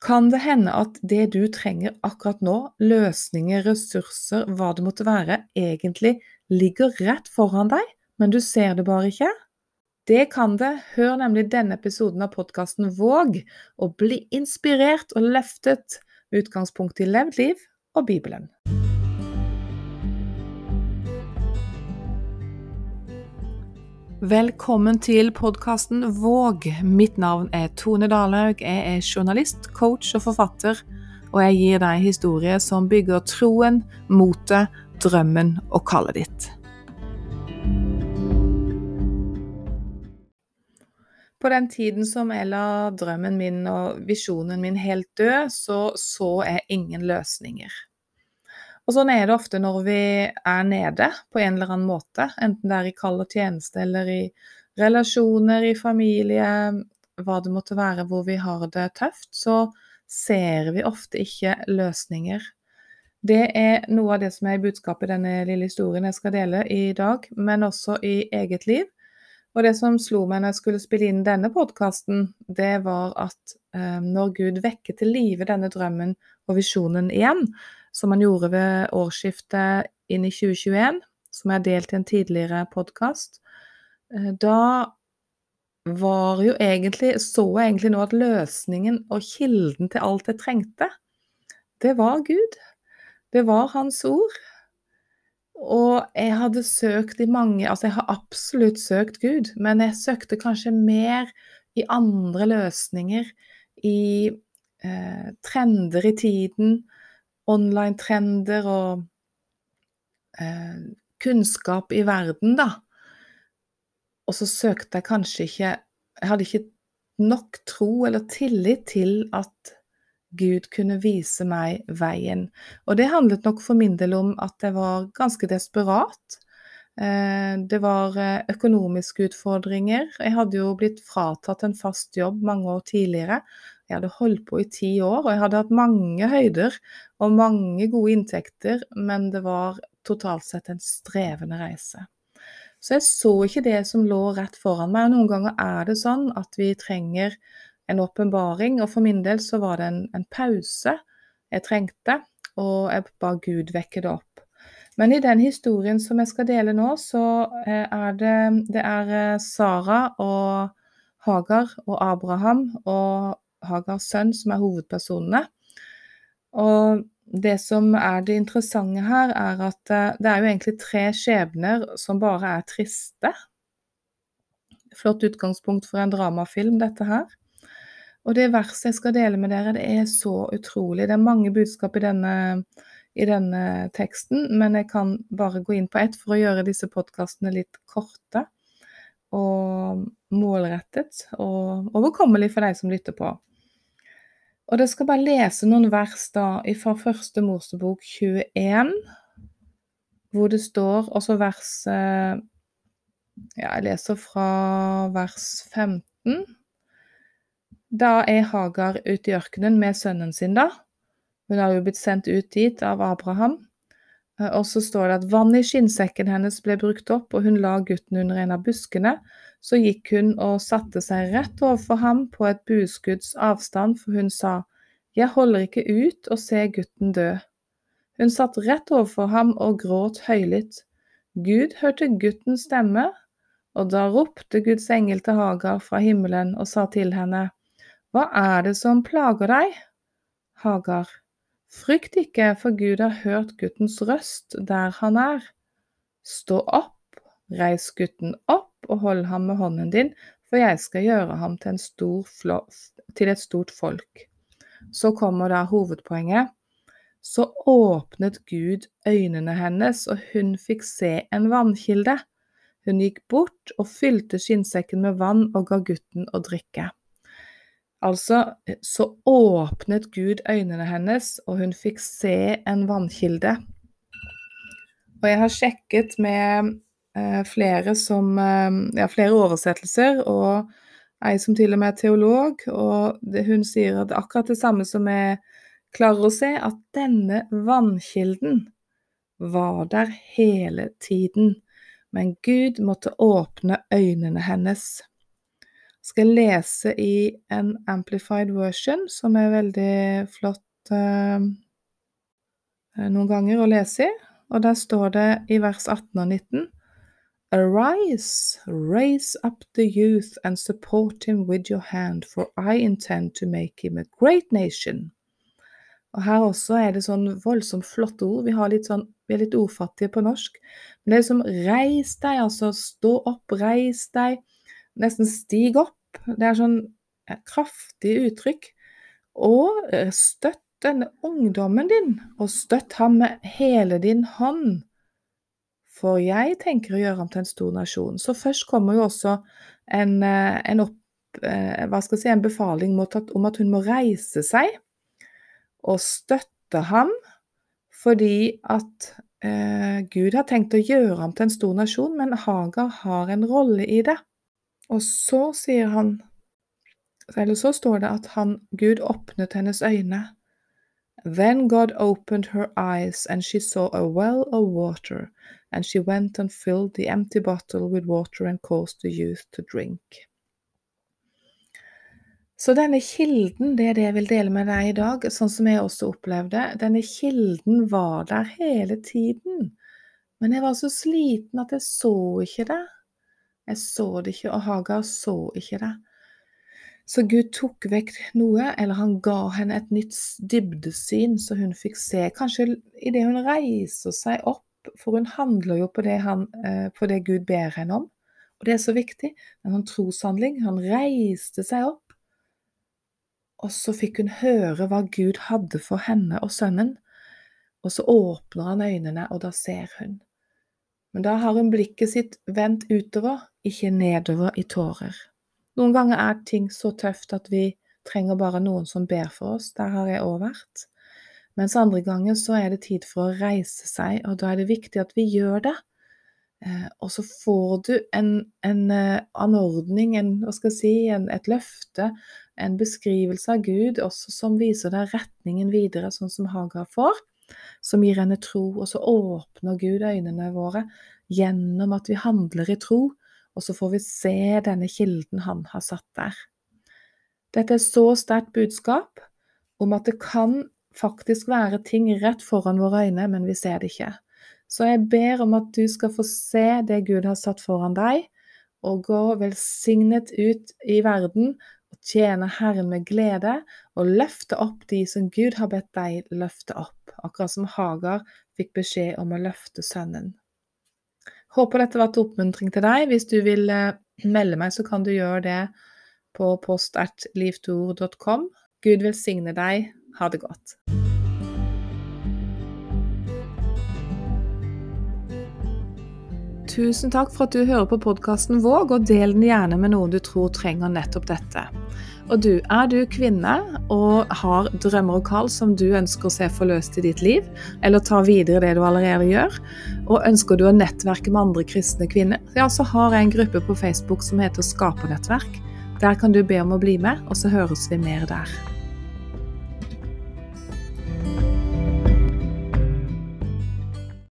Kan det hende at det du trenger akkurat nå, løsninger, ressurser, hva det måtte være, egentlig ligger rett foran deg, men du ser det bare ikke? Det kan det. Hør nemlig denne episoden av podkasten Våg, og bli inspirert og løftet med utgangspunkt i levd liv og Bibelen. Velkommen til podkasten Våg. Mitt navn er Tone Dalhaug. Jeg er journalist, coach og forfatter, og jeg gir deg historier som bygger troen, motet, drømmen og kallet ditt. På den tiden som jeg la drømmen min og visjonen min helt død, så så jeg ingen løsninger. Og sånn er det ofte når vi er nede på en eller annen måte, enten det er i kall og tjeneste eller i relasjoner, i familie, hva det måtte være hvor vi har det tøft, så ser vi ofte ikke løsninger. Det er noe av det som er budskapet i denne lille historien jeg skal dele i dag, men også i eget liv. Og det som slo meg når jeg skulle spille inn denne podkasten, det var at eh, når Gud vekker til live denne drømmen og visjonen igjen, som han gjorde ved årsskiftet inn i 2021, som jeg har delt i en tidligere podkast. Eh, da var jo egentlig Så jeg egentlig nå at løsningen og kilden til alt jeg trengte, det var Gud. Det var Hans ord. Og jeg hadde søkt i mange Altså, jeg har absolutt søkt Gud, men jeg søkte kanskje mer i andre løsninger, i eh, trender i tiden, online-trender og eh, kunnskap i verden, da. Og så søkte jeg kanskje ikke Jeg hadde ikke nok tro eller tillit til at Gud kunne vise meg veien. Og det handlet nok for min del om at jeg var ganske desperat. Eh, det var eh, økonomiske utfordringer. Jeg hadde jo blitt fratatt en fast jobb mange år tidligere. Jeg hadde holdt på i ti år, og jeg hadde hatt mange høyder og mange gode inntekter, men det var totalt sett en strevende reise. Så jeg så ikke det som lå rett foran meg. og Noen ganger er det sånn at vi trenger en åpenbaring, og for min del så var det en, en pause jeg trengte, og jeg ba Gud vekke det opp. Men i den historien som jeg skal dele nå, så eh, er det, det er eh, Sara og Hagar og Abraham og Hagars sønn som er hovedpersonene. Og det som er det interessante her, er at eh, det er jo egentlig tre skjebner som bare er triste. Flott utgangspunkt for en dramafilm, dette her. Og det verset jeg skal dele med dere, det er så utrolig. Det er mange budskap i denne, i denne teksten, men jeg kan bare gå inn på ett for å gjøre disse podkastene litt korte og målrettet og overkommelig for deg som lytter på. Og da skal bare lese noen vers da fra første Mosebok 21, hvor det står også vers Ja, jeg leser fra vers 15. Da er Hagar ute i ørkenen med sønnen sin, da. Hun har jo blitt sendt ut dit av Abraham. Eh, og så står det at vannet i skinnsekken hennes ble brukt opp, og hun la gutten under en av buskene. Så gikk hun og satte seg rett overfor ham på et buskudds avstand, for hun sa, Jeg holder ikke ut å se gutten dø. Hun satt rett overfor ham og gråt høylytt. Gud hørte guttens stemme, og da ropte Guds engel til Hagar fra himmelen og sa til henne, Hva er det som plager deg? Hagar, Frykt ikke, for Gud har hørt guttens røst der han er. Stå opp, reis gutten opp og hold ham med hånden din, for jeg skal gjøre ham til, til et stort folk. Så kommer da hovedpoenget. Så åpnet Gud øynene hennes, og hun fikk se en vannkilde. Hun gikk bort og fylte skinnsekken med vann og ga gutten å drikke. Altså, så åpnet Gud øynene hennes, og hun fikk se en vannkilde. Og jeg har sjekket med eh, flere som eh, Ja, flere oversettelser, og ei som til og med er teolog, og det, hun sier at akkurat det samme som jeg klarer å se, at denne vannkilden var der hele tiden. Men Gud måtte åpne øynene hennes. Skal lese i en amplified version, som er veldig flott eh, noen ganger å lese i. Og der står det i vers 18 og 19 Arise, raise up the youth and support him with your hand, for I intend to make him a great nation. Og her også er det sånn voldsomt flotte ord. Vi, litt sånn, vi er litt ordfattige på norsk. Men det er som reis deg, altså stå opp, reis deg. Nesten stig opp. Det er sånn kraftig uttrykk. Og eh, støtt denne ungdommen din, og støtt ham med hele din hånd. For jeg tenker å gjøre ham til en stor nasjon. Så først kommer jo også en, eh, en, opp, eh, si, en befaling om at hun må reise seg og støtte ham, fordi at eh, Gud har tenkt å gjøre ham til en stor nasjon, men Hagar har en rolle i det. Og så sier han, eller så står det at han, Gud åpnet hennes øyne. Then God opened her eyes, and she saw a well of water, and she went and filled the empty bottle with water and caused the youth to drink. Så denne kilden, det er det jeg vil dele med deg i dag, sånn som jeg også opplevde. Denne kilden var der hele tiden. Men jeg var så sliten at jeg så ikke det. Jeg så det ikke, og Hagar så ikke det. Så Gud tok vekk noe, eller han ga henne et nytt dybdesyn, så hun fikk se. Kanskje idet hun reiser seg opp for hun handler jo på det, han, eh, på det Gud ber henne om. Og det er så viktig. Det er en troshandling. Han reiste seg opp, og så fikk hun høre hva Gud hadde for henne og sønnen. Og så åpner han øynene, og da ser hun. Men da har hun blikket sitt vendt utover, ikke nedover i tårer. Noen ganger er ting så tøft at vi trenger bare noen som ber for oss. Der har jeg òg vært. Mens andre ganger så er det tid for å reise seg, og da er det viktig at vi gjør det. Eh, og så får du en, en uh, anordning, en, hva skal jeg si, en, et løfte, en beskrivelse av Gud også som viser deg retningen videre, sånn som Hagar får, som gir henne tro. Og så åpner Gud øynene våre gjennom at vi handler i tro, og så får vi se denne kilden han har satt der. Dette er så sterkt budskap om at det kan faktisk være ting rett foran våre øyne, men vi ser det ikke. Så jeg ber om at du skal få se det Gud har satt foran deg, og gå velsignet ut i verden og tjene Herren med glede, og løfte opp de som Gud har bedt deg løfte opp, akkurat som Hagar fikk beskjed om å løfte sønnen. Håper dette var til oppmuntring til deg. Hvis du vil eh, melde meg, så kan du gjøre det på post.livtoord.com. Gud velsigne deg. Ha det godt. Tusen takk for at du hører på podkasten Våg, og del den gjerne med noen du tror trenger nettopp dette. Og du, er du kvinne og har drømmer og kall som du ønsker å se forløst i ditt liv, eller ta videre det du allerede gjør, og ønsker du å nettverke med andre kristne kvinner, ja, så har jeg en gruppe på Facebook som heter Skapernettverk. Der kan du be om å bli med, og så høres vi mer der.